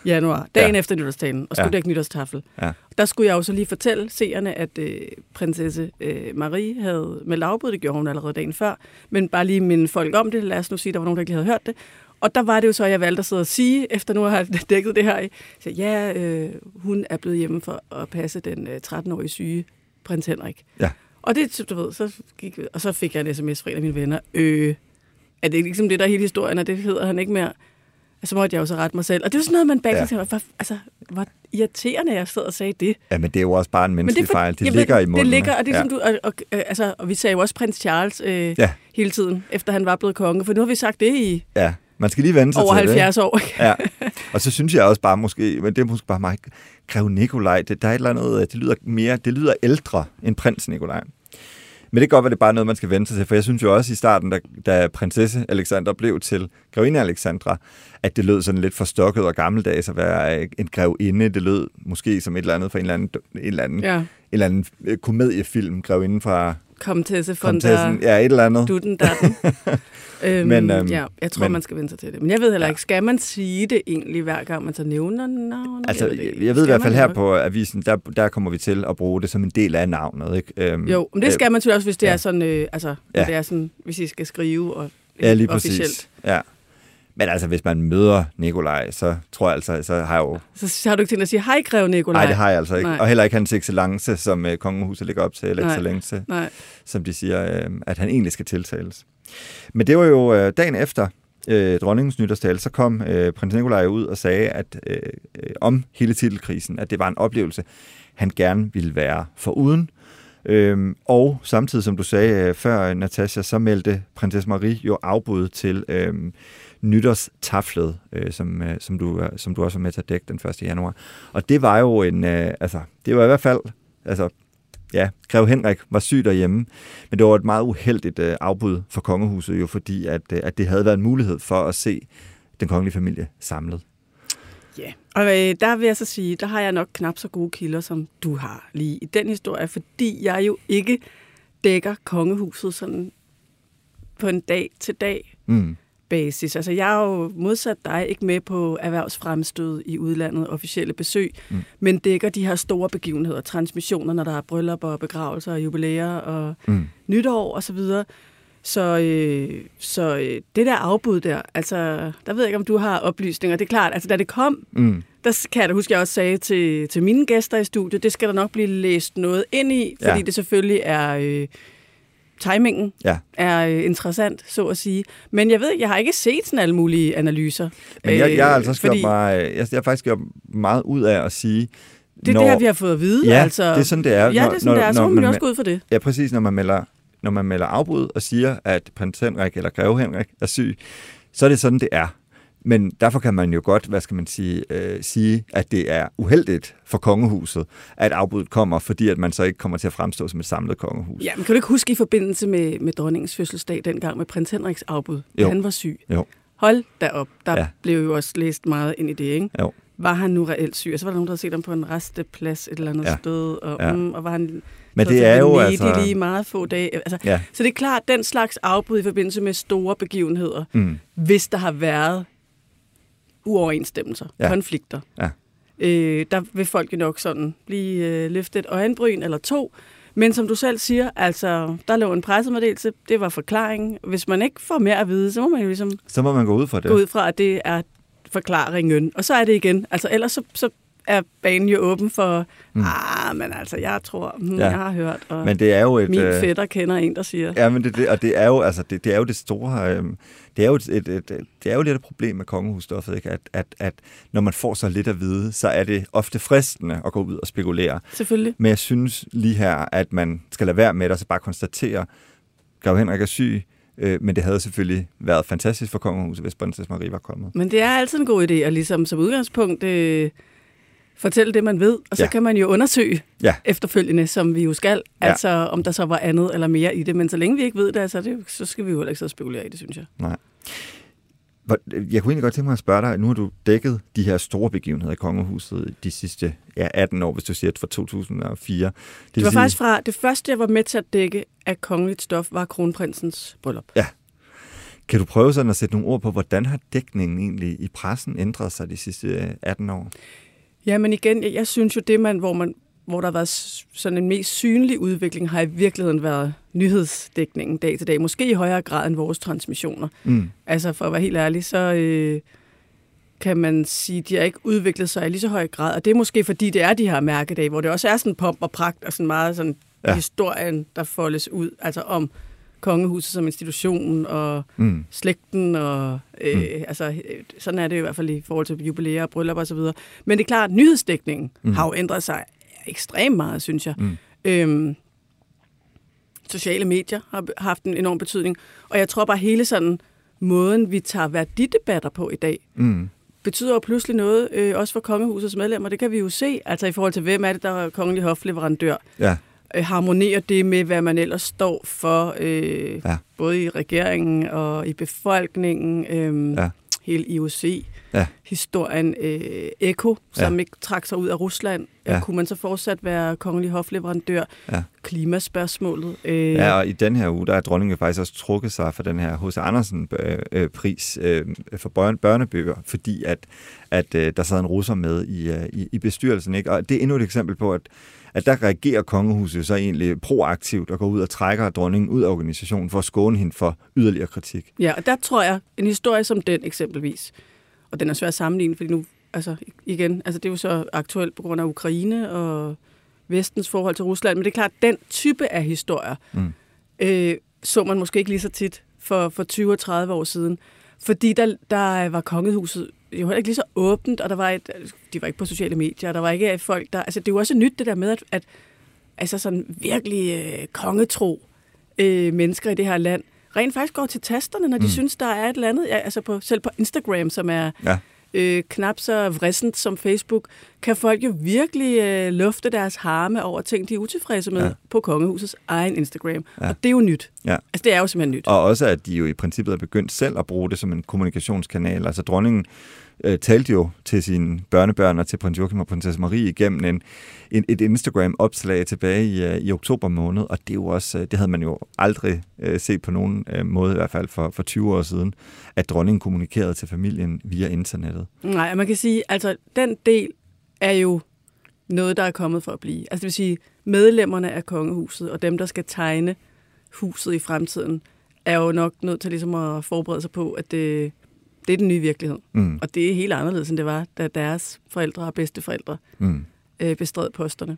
januar, dagen Ja. efter nytårstalen, og skulle Ja. dække nytårstafel. Ja. Der skulle jeg jo så lige fortælle seerne, at øh, prinsesse øh, Marie havde med afbud, det gjorde hun allerede dagen før, men bare lige minde folk om det. Lad os nu sige, der var nogen, der ikke havde hørt det. Og der var det jo så, at jeg valgte at sidde og sige, efter nu at have dækket det her, i, så ja, øh, hun er blevet hjemme for at passe den øh, 13-årige syge prins Henrik. Ja. Og det, du ved, så gik, og så fik jeg en sms fra en af mine venner. Øh, er det ikke ligesom det, der er hele historien, og det hedder han ikke mere? Og så måtte jeg jo så rette mig selv. Og det er sådan noget, man bagefter Ja. tænker, hvor, altså, hvor irriterende jeg stod og sagde det. Ja, men det er jo også bare en menneskelig for- fejl. Det jeg ligger i munden. Det ligger, og det er ja. som du, og, og, øh, altså, og vi sagde jo også prins Charles øh, Ja. hele tiden, efter han var blevet konge, for nu har vi sagt det i Ja, man skal lige vende sig over til det. 70 år. ikke? Ja. Og så synes jeg også bare måske, men det er måske bare mig, Grev Nikolaj, det, der er et eller andet, det lyder mere, det lyder ældre end prins Nikolaj. Men det kan godt være, det er bare noget, man skal vende sig til, for jeg synes jo også i starten, da, da prinsesse Alexandra blev til grevinde Alexandra, at det lød sådan lidt forstokket og gammeldags at være en grevinde. Det lød måske som et eller andet fra en eller anden, en eller anden, Ja. en eller anden øh, komediefilm, grevinden fra Kom til sig von der Ja, et eller andet. dutten datten. øhm, Men, øhm, ja, jeg tror, men- man skal vende sig til det. Men jeg ved heller Ja. ikke, skal man sige det egentlig hver gang, man så nævner navnet? Altså, jeg, ikke. jeg ved i hvert fald her det? på avisen, der, der kommer vi til at bruge det som en del af navnet. Ikke? Øhm, Jo, men det skal man selvfølgelig også, hvis det ja. er sådan, øh, altså, Ja. ja. det er sådan, hvis I skal skrive og Ja, lige officielt. præcis. Ja. Men altså, hvis man møder Nikolaj, så tror jeg altså, så har jeg jo... Så har du ikke tænkt at sige, hej Grev Nikolaj. Nej, det har jeg altså ikke. Nej. Og heller ikke hans excellence, som uh, kongehuset ligger op til, eller Nej. excellence, Nej. som de siger, uh, at han egentlig skal tiltales. Men det var jo uh, dagen efter uh, dronningens nytårstale, så kom uh, prins Nikolaj ud og sagde at uh, om hele titelkrisen, at det var en oplevelse, han gerne ville være foruden. Øhm, og samtidig, som du sagde øh, før, Natasha, så meldte prinsesse Marie jo afbud til øhm, nytårstaflet, øh, som, øh, som, du, øh, som du også var med til at dække den 1. januar. Og det var jo en, øh, altså, det var i hvert fald, altså, ja, Grev Henrik var syg derhjemme, men det var et meget uheldigt øh, afbud for kongehuset jo, fordi at, øh, at det havde været en mulighed for at se den kongelige familie samlet. Ja, og øh, der vil jeg så sige, der har jeg nok knap så gode kilder, som du har lige i den historie, fordi jeg jo ikke dækker kongehuset sådan på en dag-til-dag Mm. Basis. Altså jeg er jo modsat dig ikke med på erhvervsfremstød i udlandet, officielle besøg, Mm. men dækker de her store begivenheder, transmissioner, når der er bryllupper og begravelser og jubilæer og Mm. nytår og så videre. Så, øh, så øh, det der afbud der, altså, der ved jeg ikke, om du har oplysninger. Det er klart, altså da det kom, Mm. der kan jeg da huske, jeg også sagde til, til mine gæster i studiet, det skal der nok blive læst noget ind i, fordi Ja. det selvfølgelig er... Øh, timingen Ja. er øh, interessant, så at sige. Men jeg ved, jeg har ikke set sådan alle mulige analyser. Men jeg, jeg har altså også fordi mig, jeg, jeg har faktisk gjort meget ud af at sige, Det er det her, vi har fået at vide. Ja, altså. det er sådan, det er. Ja, det er sådan, det er. Så må man også gå ud for det. Ja, præcis, når man melder, når man melder afbud og siger, at prins Henrik eller greve Henrik er syg, så er det sådan, det er. Men derfor kan man jo godt, hvad skal man sige, øh, sige, at det er uheldigt for kongehuset, at afbuddet kommer, fordi at man så ikke kommer til at fremstå som et samlet kongehus. Ja, men kan du ikke huske i forbindelse med, med dronningens fødselsdag dengang med prins Henriks afbud, Jo. han var syg? Jo. Hold da op. Der Ja. blev jo også læst meget ind i det, ikke? Jo. Var han nu reelt syg? Og så var der nogen, der havde set ham på en resteplads et eller andet Ja. sted, og, Ja. mm, og var han Men det er jo altså... lige meget få dage. Altså, Ja. Så det er klart, den slags afbud i forbindelse med store begivenheder, Mm, hvis der har været uoverensstemmelser, Ja. konflikter, Ja. øh, der vil folk jo nok sådan blive øh, løftet et øjenbryn eller to. Men som du selv siger, altså, der lå en pressemeddelelse, det var forklaringen. Hvis man ikke får mere at vide, så må man jo ligesom så må man gå ud fra det. gå ud fra, at det er forklaringen. Og så er det igen. Altså ellers så, så er banen jo åben for, mm. ah, men altså, jeg tror, hmm, ja. jeg har hørt, og men det er jo et, min øh, fætter kender en, der siger. Ja, men det, det, og det er jo, altså, det, det er jo det store, øh, det er jo et, et, et, det er jo lidt et problem med kongehusstoffet, ikke? At, at, at når man får så lidt at vide, så er det ofte fristende at gå ud og spekulere. Selvfølgelig. Men jeg synes lige her, at man skal lade være med det, og så bare konstatere, Grav Henrik er syg, Øh, men det havde selvfølgelig været fantastisk for kongehuset, hvis prinsesse Marie var kommet. Men det er altid en god idé at ligesom som udgangspunkt øh, fortælle det, man ved, og så ja. kan man jo undersøge ja. efterfølgende, som vi jo skal, ja. altså om der så var andet eller mere i det. Men så længe vi ikke ved det, altså, det så skal vi jo heller ikke så spekulere i det, synes jeg. Nej. Jeg kunne egentlig godt tænke mig at spørge dig, nu har du dækket de her store begivenheder i kongehuset de sidste ja, 18 år, hvis du siger fra 2004. Det, det var sige... faktisk fra, det første jeg var med til at dække af kongeligt stof, var kronprinsens bryllup. Ja. Kan du prøve sådan at sætte nogle ord på, hvordan har dækningen egentlig i pressen ændret sig de sidste 18 år? Ja, men igen, jeg, jeg synes jo det, man, hvor man hvor der har været sådan en mest synlig udvikling, har i virkeligheden været nyhedsdækningen dag til dag. Måske i højere grad end vores transmissioner. Mm. Altså for at være helt ærlig, så øh, kan man sige, at de har ikke udviklet sig i lige så høj grad. Og det er måske fordi, det er de her mærkedage, hvor det også er sådan pomp og pragt og sådan meget sådan ja. historien, der foldes ud. Altså om kongehuset som institution og mm. slægten og øh, mm. altså sådan er det i hvert fald i forhold til jubilæer og bryllup og så videre. Men det er klart, at nyhedsdækningen mm. har jo ændret sig ekstremt meget, synes jeg. Mm. Øhm, sociale medier har haft en enorm betydning, og jeg tror bare hele sådan måden, vi tager værdidebatter på i dag, mm. betyder jo pludselig noget, øh, også for kongehusets medlemmer. Det kan vi jo se, altså i forhold til, hvem er det, der er kongelig hofleverandør. Ja. Øh, harmonerer det med, hvad man ellers står for, øh, ja. både i regeringen og i befolkningen. Øh, ja hele IOC-historien. Ja. Øh, Eko, som ja. ikke trak sig ud af Rusland. Ja. Kunne man så fortsat være kongelig hofleverandør? Ja. Klimaspørgsmålet. Øh. Ja, og i den her uge, der er dronningen faktisk også trukket sig for den her H.C. Andersen-pris øh, øh, for børnebøger, fordi at, at øh, der sad en russer med i, øh, i, i bestyrelsen. Ikke? Og det er endnu et eksempel på, at at der reagerer kongehuset så egentlig proaktivt og går ud og trækker dronningen ud af organisationen for at skåne hende for yderligere kritik. Ja, og der tror jeg, en historie som den eksempelvis, og den er svær at sammenligne, fordi nu, altså igen, altså det er jo så aktuelt på grund af Ukraine og vestens forhold til Rusland, men det er klart, den type af historier mm. øh, så man måske ikke lige så tit for, for 20 og 30 år siden, fordi der, der var kongehuset jo heller ikke lige så åbent, og der var et, de var ikke på sociale medier, og der var ikke folk, der... Altså, det jo også nyt, det der med, at, at altså sådan virkelig øh, kongetro øh, mennesker i det her land rent faktisk går til tasterne, når de mm. synes, der er et eller andet. Ja, altså på, selv på Instagram, som er ja. øh, knap så vrissent som Facebook, kan folk jo virkelig øh, lufte deres harme over ting, de er utilfredse med ja. på kongehusets egen Instagram. Ja. Og det er jo nyt. Ja. Altså, det er jo simpelthen nyt. Og også, at de jo i princippet er begyndt selv at bruge det som en kommunikationskanal. Altså, dronningen øh, talte jo til sine børnebørn og til prins Joachim og prinsesse Marie igennem en, en, et Instagram-opslag tilbage i, øh, i oktober måned, og det, er jo også, øh, det havde man jo aldrig øh, set på nogen øh, måde, i hvert fald for, for 20 år siden, at dronningen kommunikerede til familien via internettet. Nej, man kan sige, altså den del er jo noget, der er kommet for at blive. Altså det vil sige, medlemmerne af kongehuset og dem, der skal tegne huset i fremtiden, er jo nok nødt til ligesom at forberede sig på, at det, det er den nye virkelighed. Mm. Og det er helt anderledes, end det var, da deres forældre og bedsteforældre mm. øh, bestred posterne.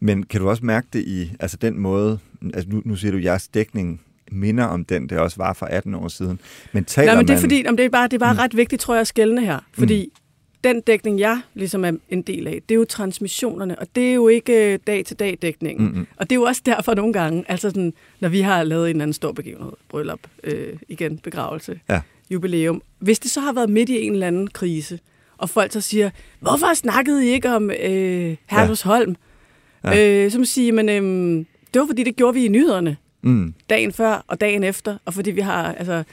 Men kan du også mærke det i altså den måde, altså nu, nu siger du, jeres dækning minder om den, det også var for 18 år siden. Men taler Nej, men det er man... fordi, om det er bare, det er bare mm. ret vigtigt, tror jeg, at skældne her. Fordi mm. den dækning, jeg ligesom er en del af, det er jo transmissionerne, og det er jo ikke øh, dag-til-dag dækningen. Mm-hmm. Og det er jo også derfor nogle gange, altså sådan, når vi har lavet en eller anden stor begivenhed, bryllup, øh, igen, begravelse, ja jubilæum. Hvis det så har været midt i en eller anden krise, og folk så siger, hvorfor snakkede I ikke om øh, Herlufsholm? Ja. Ja. Øh, som siger, men øh, det var fordi, det gjorde vi i nyhederne. Mm. Dagen før og dagen efter, og fordi vi har altså,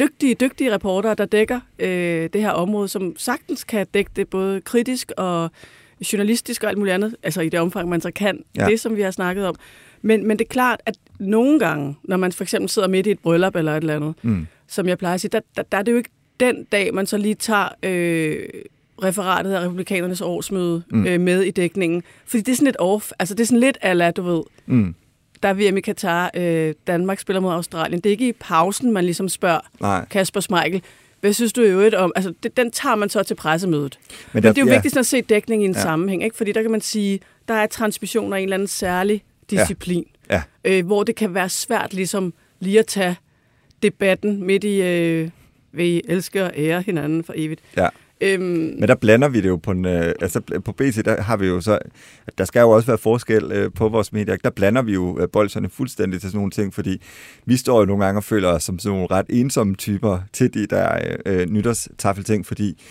dygtige, dygtige reportere, der dækker øh, det her område, som sagtens kan dække det både kritisk og journalistisk og alt muligt andet, altså i det omfang, man så kan, ja. det som vi har snakket om. Men, men det er klart, at nogle gange, når man for eksempel sidder midt i et bryllup eller et eller andet, mm som jeg plejer at sige, der, der, der er det jo ikke den dag, man så lige tager øh, referatet af republikanernes årsmøde mm. øh, med i dækningen. Fordi det er sådan lidt off. Altså det er sådan lidt ala, du ved. Mm. Der er VM i Katar. Øh, Danmark spiller mod Australien. Det er ikke i pausen, man ligesom spørger Nej. Kasper Smeichel. hvad synes du i øvrigt om... Altså, det, den tager man så til pressemødet. Men, der, Men det er jo ja. vigtigt at se dækning i en ja. sammenhæng, ikke? Fordi der kan man sige, der er transmissioner af en eller anden særlig disciplin, ja. Ja. Øh, hvor det kan være svært ligesom lige at tage debatten midt i, øh, vi elsker og ære hinanden for evigt. Ja. Øhm, Men der blander vi det jo på en, øh, altså på BT, der har vi jo så, der skal jo også være forskel øh, på vores medier. Der blander vi jo øh, bolserne fuldstændig til sådan nogle ting, fordi vi står jo nogle gange og føler os som sådan nogle ret ensomme typer til de der øh, nytårstaffelting, fordi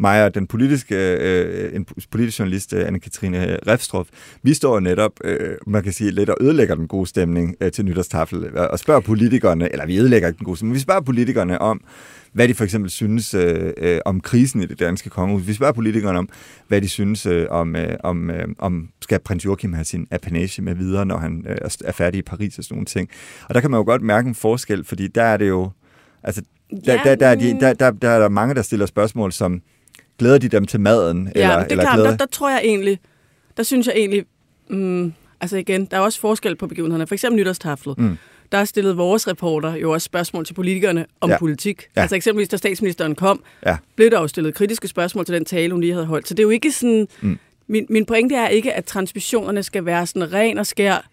mig og den politiske, øh, en politisk journalist, øh, Anne-Katrine Refstrup, vi står netop, øh, man kan sige, lidt og ødelægger den gode stemning øh, til nytårstafel, og spørger politikerne, eller vi ødelægger ikke den gode stemning, men vi spørger politikerne om, hvad de for eksempel synes øh, øh, om krisen i det danske kongehus. Vi spørger politikerne om, hvad de synes øh, om, øh, om, øh, om skal prins Joachim have sin apanage med videre, når han øh, er færdig i Paris og sådan nogle ting. Og der kan man jo godt mærke en forskel, fordi der er det jo, altså, der, ja, der, der, er de, der, der, der er der mange, der stiller spørgsmål som, glæder de dem til maden? Ja, eller, det er eller klart, glæder... der, der tror jeg egentlig, der synes jeg egentlig, mm, altså igen, der er også forskel på begivenhederne. For eksempel nytårstaflet. Mm der stillede vores reporter jo også spørgsmål til politikerne om ja. politik. Ja. Altså eksempelvis, da statsministeren kom, ja. blev der jo stillet kritiske spørgsmål til den tale, hun lige havde holdt. Så det er jo ikke sådan... Mm. Min, min pointe er ikke, at transmissionerne skal være sådan ren og skær,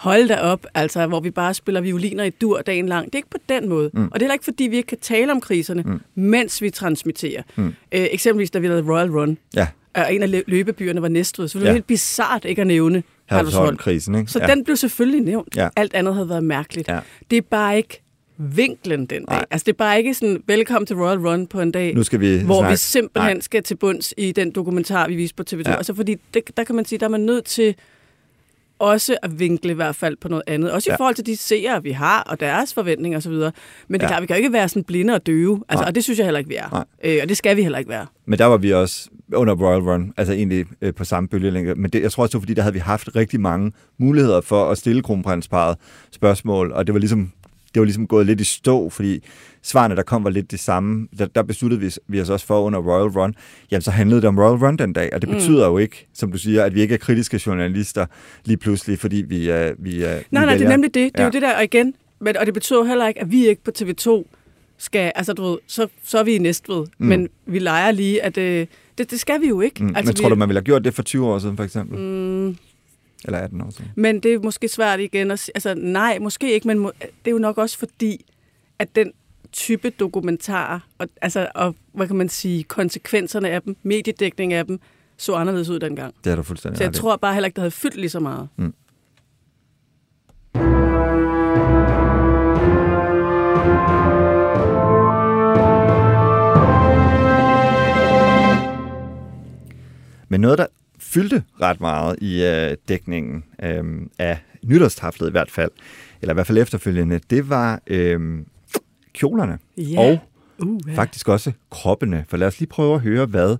hold da op, altså, hvor vi bare spiller violiner i dur dagen lang. Det er ikke på den måde. Mm. Og det er heller ikke, fordi vi ikke kan tale om kriserne, mm. mens vi transmitterer. Mm. Øh, eksempelvis, da vi lavede Royal Run. Ja. Og en af løbebyerne var Næstved. Så det var ja. helt bizart ikke at nævne Herlufsholm-krisen, ikke? Så ja. den blev selvfølgelig nævnt. Ja. Alt andet havde været mærkeligt. Ja. Det er bare ikke vinklen den dag. Nej. Altså det er bare ikke sådan, velkommen til Royal Run på en dag, nu skal vi hvor snakke. vi simpelthen Nej. skal til bunds i den dokumentar, vi viste på TV2. Ja. Altså fordi det, der kan man sige, der er man nødt til også at vinkle i hvert fald på noget andet. Også ja. i forhold til de seere, vi har, og deres forventninger osv. Men det er ja. klart, vi kan jo ikke være sådan blinde og døve. Altså, og det synes jeg heller ikke, vi er. Øh, og det skal vi heller ikke være. Men der var vi også under Royal Run, altså egentlig øh, på samme bølgelængde. Men det, jeg tror også, det var, fordi der havde vi haft rigtig mange muligheder for at stille kronprinsparet spørgsmål, og det var ligesom det var ligesom gået lidt i stå, fordi svarene, der kom, var lidt det samme. Der, der besluttede vi, vi os også for under Royal Run. Jamen, så handlede det om Royal Run den dag, og det mm. betyder jo ikke, som du siger, at vi ikke er kritiske journalister lige pludselig, fordi vi, uh, vi, uh, nej, vi nej, det er nemlig det. Det er ja. jo det der, og igen, men, og det betyder jo heller ikke, at vi ikke på TV2 skal, altså du ved, så, så er vi i Næstved, mm. men vi leger lige, at øh, det, det skal vi jo ikke. Mm. Altså, men tror vi, du, man ville have gjort det for 20 år siden, for eksempel? Mm. Eller 18 år siden? Men det er måske svært igen at sige, altså nej, måske ikke, men må, det er jo nok også fordi, at den type dokumentarer, og, altså, og hvad kan man sige, konsekvenserne af dem, mediedækning af dem, så anderledes ud dengang. Det er du fuldstændig Så jeg tror bare heller ikke, det havde fyldt lige så meget. Mm. Men noget, der fyldte ret meget i øh, dækningen øh, af nytårstaflet i hvert fald, eller i hvert fald efterfølgende, det var øh, kjolerne. Yeah. Og uh, yeah. faktisk også kroppene. For lad os lige prøve at høre, hvad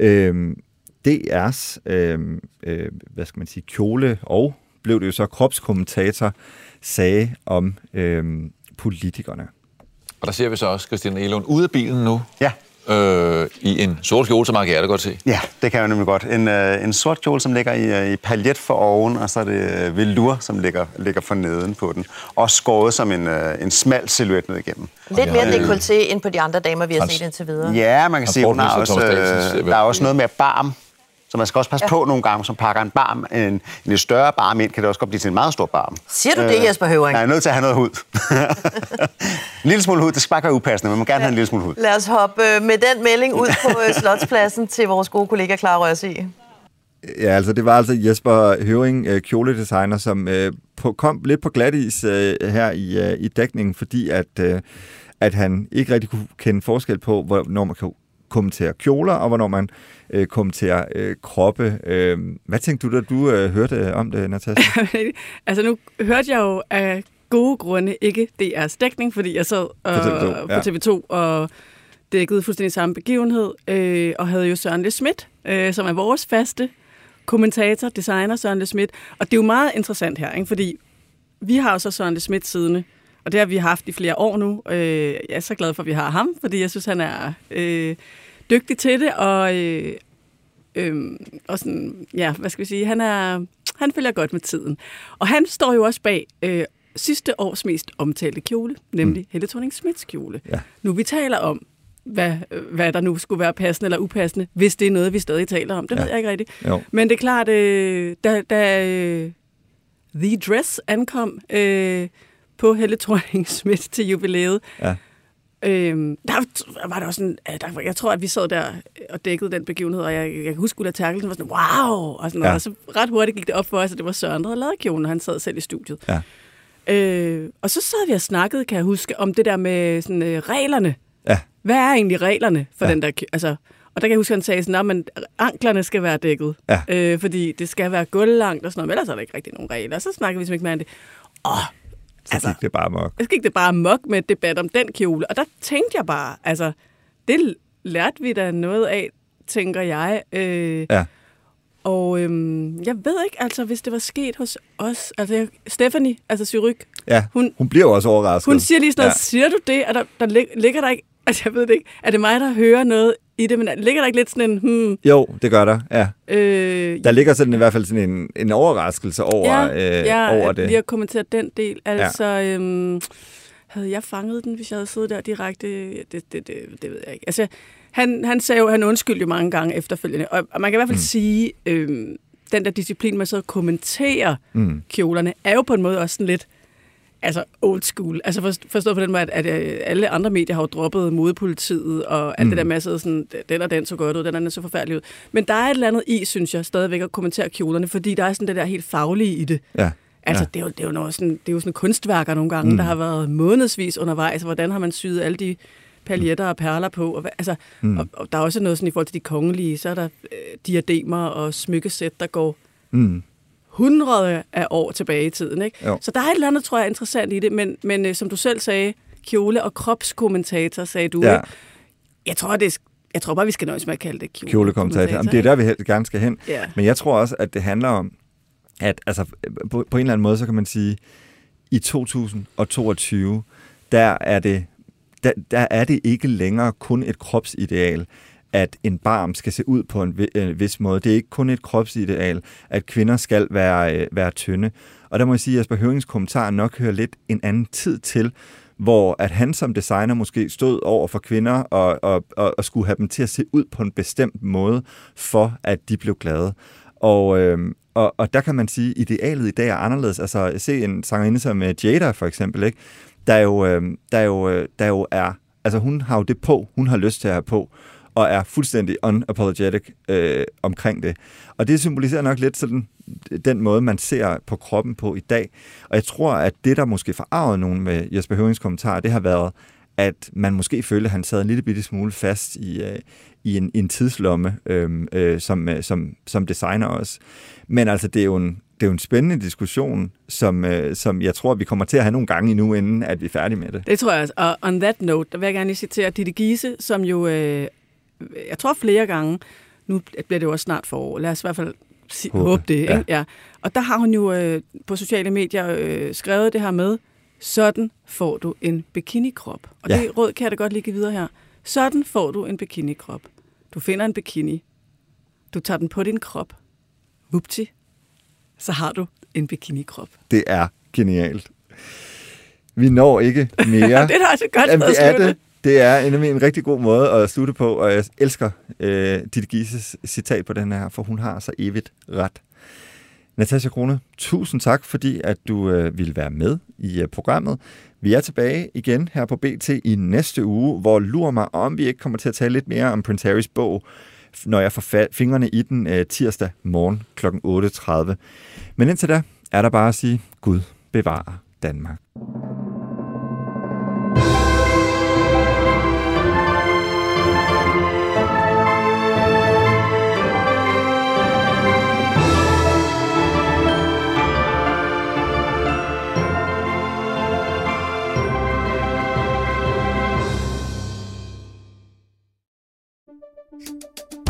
øh, DR's øh, øh, hvad skal man sige, kjole og blev det jo så kropskommentator sagde om øh, politikerne. Og der ser vi så også Christian Elund ude af bilen nu. Ja øh, i en sort kjole, som man kan godt se. Ja, det kan jeg nemlig godt. En, øh, en sort kjole, som ligger i, øh, i paljet for oven, og så er det øh, velour, som ligger, ligger for neden på den. Og skåret som en, øh, en smal silhuet ned igennem. Lidt mere dekolleté end på de andre damer, vi har set indtil videre. Ja, man kan se, hun har også, øh, der er også noget med barm så man skal også passe ja. på nogle gange, som pakker en barm, en, en lidt større barm ind, kan det også godt blive til en meget stor barm. Siger du det, øh, Jesper Høvring? Jeg er nødt til at have noget hud. en lille smule hud, det skal bare være upassende, men man må gerne ja. have en lille smule hud. Lad os hoppe øh, med den melding ud på øh, Slotspladsen til vores gode kollega Clara Rørsig. Ja, altså det var altså Jesper Høring, kjoledesigner, som øh, på, kom lidt på glatis øh, her i, øh, i dækningen, fordi at, øh, at han ikke rigtig kunne kende forskel på, hvornår man kan kommentere kjoler, og hvornår man øh, kommenterer øh, kroppe. Øh, hvad tænkte du, da du øh, hørte om det, Natasha? altså nu hørte jeg jo af gode grunde ikke DR's dækning, fordi jeg sad øh, på TV2, ja. på TV2 og dækkede fuldstændig samme begivenhed, øh, og havde jo Søren Le Schmidt, øh, som er vores faste kommentator, designer Søren Le Schmidt. Og det er jo meget interessant her, ikke? fordi vi har jo så Søren Le Schmidt siddende, og det har vi haft i flere år nu. Øh, jeg er så glad for, at vi har ham, fordi jeg synes, han er øh, dygtig til det, og, øh, øh, og sådan, ja, hvad skal vi sige, han, er, han følger godt med tiden. Og han står jo også bag øh, sidste års mest omtalte kjole, nemlig mm. Helle thorning Smiths kjole. Ja. Nu vi taler om hvad, hvad der nu skulle være passende eller upassende, hvis det er noget, vi stadig taler om. Det ja. ved jeg ikke rigtigt. Jo. Men det er klart, øh, da, da øh, The Dress ankom øh, på Helle thorning Schmidt til jubilæet, Ja. Øhm, der var der også en, der, jeg tror, at vi sad der og dækkede den begivenhed, og jeg, jeg kan huske, at Terkelsen var sådan, wow, og sådan noget. Ja. Og så ret hurtigt gik det op for os, at det var Søren, der havde lavet kjolen, og han sad selv i studiet. Ja. Øh, og så sad vi og snakkede, kan jeg huske, om det der med sådan, øh, reglerne. Ja. Hvad er egentlig reglerne for Ja. den der... Altså, og der kan jeg huske, at han sagde sådan, at men anklerne skal være dækket. Ja. Øh, fordi det skal være gulvlangt og sådan noget, men ellers er der ikke rigtig nogen regler. Og så snakker vi mere om det. Åh, Så altså, gik det bare mok. så gik det bare mok med et debat om den kjole. Og der tænkte jeg bare, altså, det lærte vi da noget af, tænker jeg. Øh, Ja. og øhm, jeg ved ikke, altså, hvis det var sket hos os. Altså, jeg, Stephanie, altså Syryk, Ja, hun, Hun- bliver jo også overrasket. hun siger lige sådan noget, Ja. siger du det? Er der, der lig, ligger der ikke, altså jeg ved det ikke, er det mig, der hører noget i det, men ligger der ikke lidt sådan en, hmm, Jo, det gør der, ja. øh, Der ligger sådan i hvert fald sådan en, en overraskelse over, ja, øh, ja, over det. Vi har kommenteret den del. Altså, ja. øhm, havde jeg fanget den, hvis jeg havde siddet der direkte? Det, det, det, det ved jeg ikke. Altså, han, han sagde jo, han undskyldte jo mange gange efterfølgende. Og, og man kan i hvert fald mm. sige, øhm, den der disciplin, man så kommenterer Mm. kjolerne, er jo på en måde også sådan lidt altså old school. Altså for, forstået på den måde, at, at øh, alle andre medier har jo droppet modepolitiet og alt mm. det der sidde sådan, den og den så godt ud, den og den så forfærdelig ud. Men der er et eller andet i, synes jeg, stadigvæk at kommentere kjolerne, fordi der er sådan det der helt faglige i det. Ja. Altså, ja. det, er jo, det, er jo noget sådan, det er jo sådan kunstværker nogle gange, mm. der har været månedsvis undervejs. Hvordan har man syet alle de paljetter og perler på? Og, altså, mm. og, og der er også noget sådan i forhold til de kongelige, så er der øh, diademer og smykkesæt, der går Mm. Hundrede af år tilbage i tiden. Ikke? Jo. Så der er et eller andet, tror jeg, interessant i det, men, men øh, som du selv sagde, kjole- og kropskommentator, sagde du. Ja. Ikke? Jeg tror, det jeg tror bare, vi skal nøjes med at kalde det kjole Kjolekommentator. Jamen, det er der, vi gerne skal hen. Ja. Men jeg tror også, at det handler om, at altså, på, på en eller anden måde, så kan man sige, i 2022, der er det, der, der er det ikke længere kun et kropsideal, at en barm skal se ud på en øh, vis måde. Det er ikke kun et kropsideal, at kvinder skal være, øh, være tynde. Og der må jeg sige, at Jesper Høvings kommentar nok hører lidt en anden tid til, hvor at han som designer måske stod over for kvinder og, og, og, og skulle have dem til at se ud på en bestemt måde, for at de blev glade. Og, øh, og, og der kan man sige, at idealet i dag er anderledes. Altså se en sangerinde som øh, Jada for eksempel, ikke? Der, er jo, øh, der, er jo, der jo er, altså hun har jo det på, hun har lyst til at have på, og er fuldstændig unapologetic øh, omkring det. Og det symboliserer nok lidt sådan den måde, man ser på kroppen på i dag. Og jeg tror, at det, der måske forarvede nogen med Jesper Høvings kommentar, det har været, at man måske følte, at han sad en lille bitte smule fast i, øh, i en, i en tidslomme øh, øh, som, øh, som, som designer også. Men altså, det er jo en, det er jo en spændende diskussion, som, øh, som jeg tror, vi kommer til at have nogle gange endnu, inden at vi er færdige med det. Det tror jeg også. Og on that note, der vil jeg gerne lige citere Ditte Giese, som jo, øh, jeg tror flere gange, nu bliver det jo også snart forår, lad os i hvert fald si- Håbe, håbe, det. Ikke? ja. Og der har hun jo øh, på sociale medier øh, skrevet det her med, sådan får du en bikinikrop. Og Ja. det råd kan jeg da godt lige give videre her. Sådan får du en bikinikrop. Du finder en bikini. Du tager den på din krop. Vupti. Så har du en bikinikrop. Det er genialt. Vi når ikke mere. det er da også godt Jamen, det er det. Det er en, en rigtig god måde at slutte på, og jeg elsker øh, dit Gises citat på den her, for hun har så evigt ret. Natasha Krone, tusind tak, fordi at du øh, ville være med i øh, programmet. Vi er tilbage igen her på BT i næste uge, hvor lurer mig om, vi ikke kommer til at tale lidt mere om Prince Harrys bog, når jeg får fa- fingrene i den øh, tirsdag morgen kl. 8.30. Men indtil da er der bare at sige, Gud bevarer Danmark.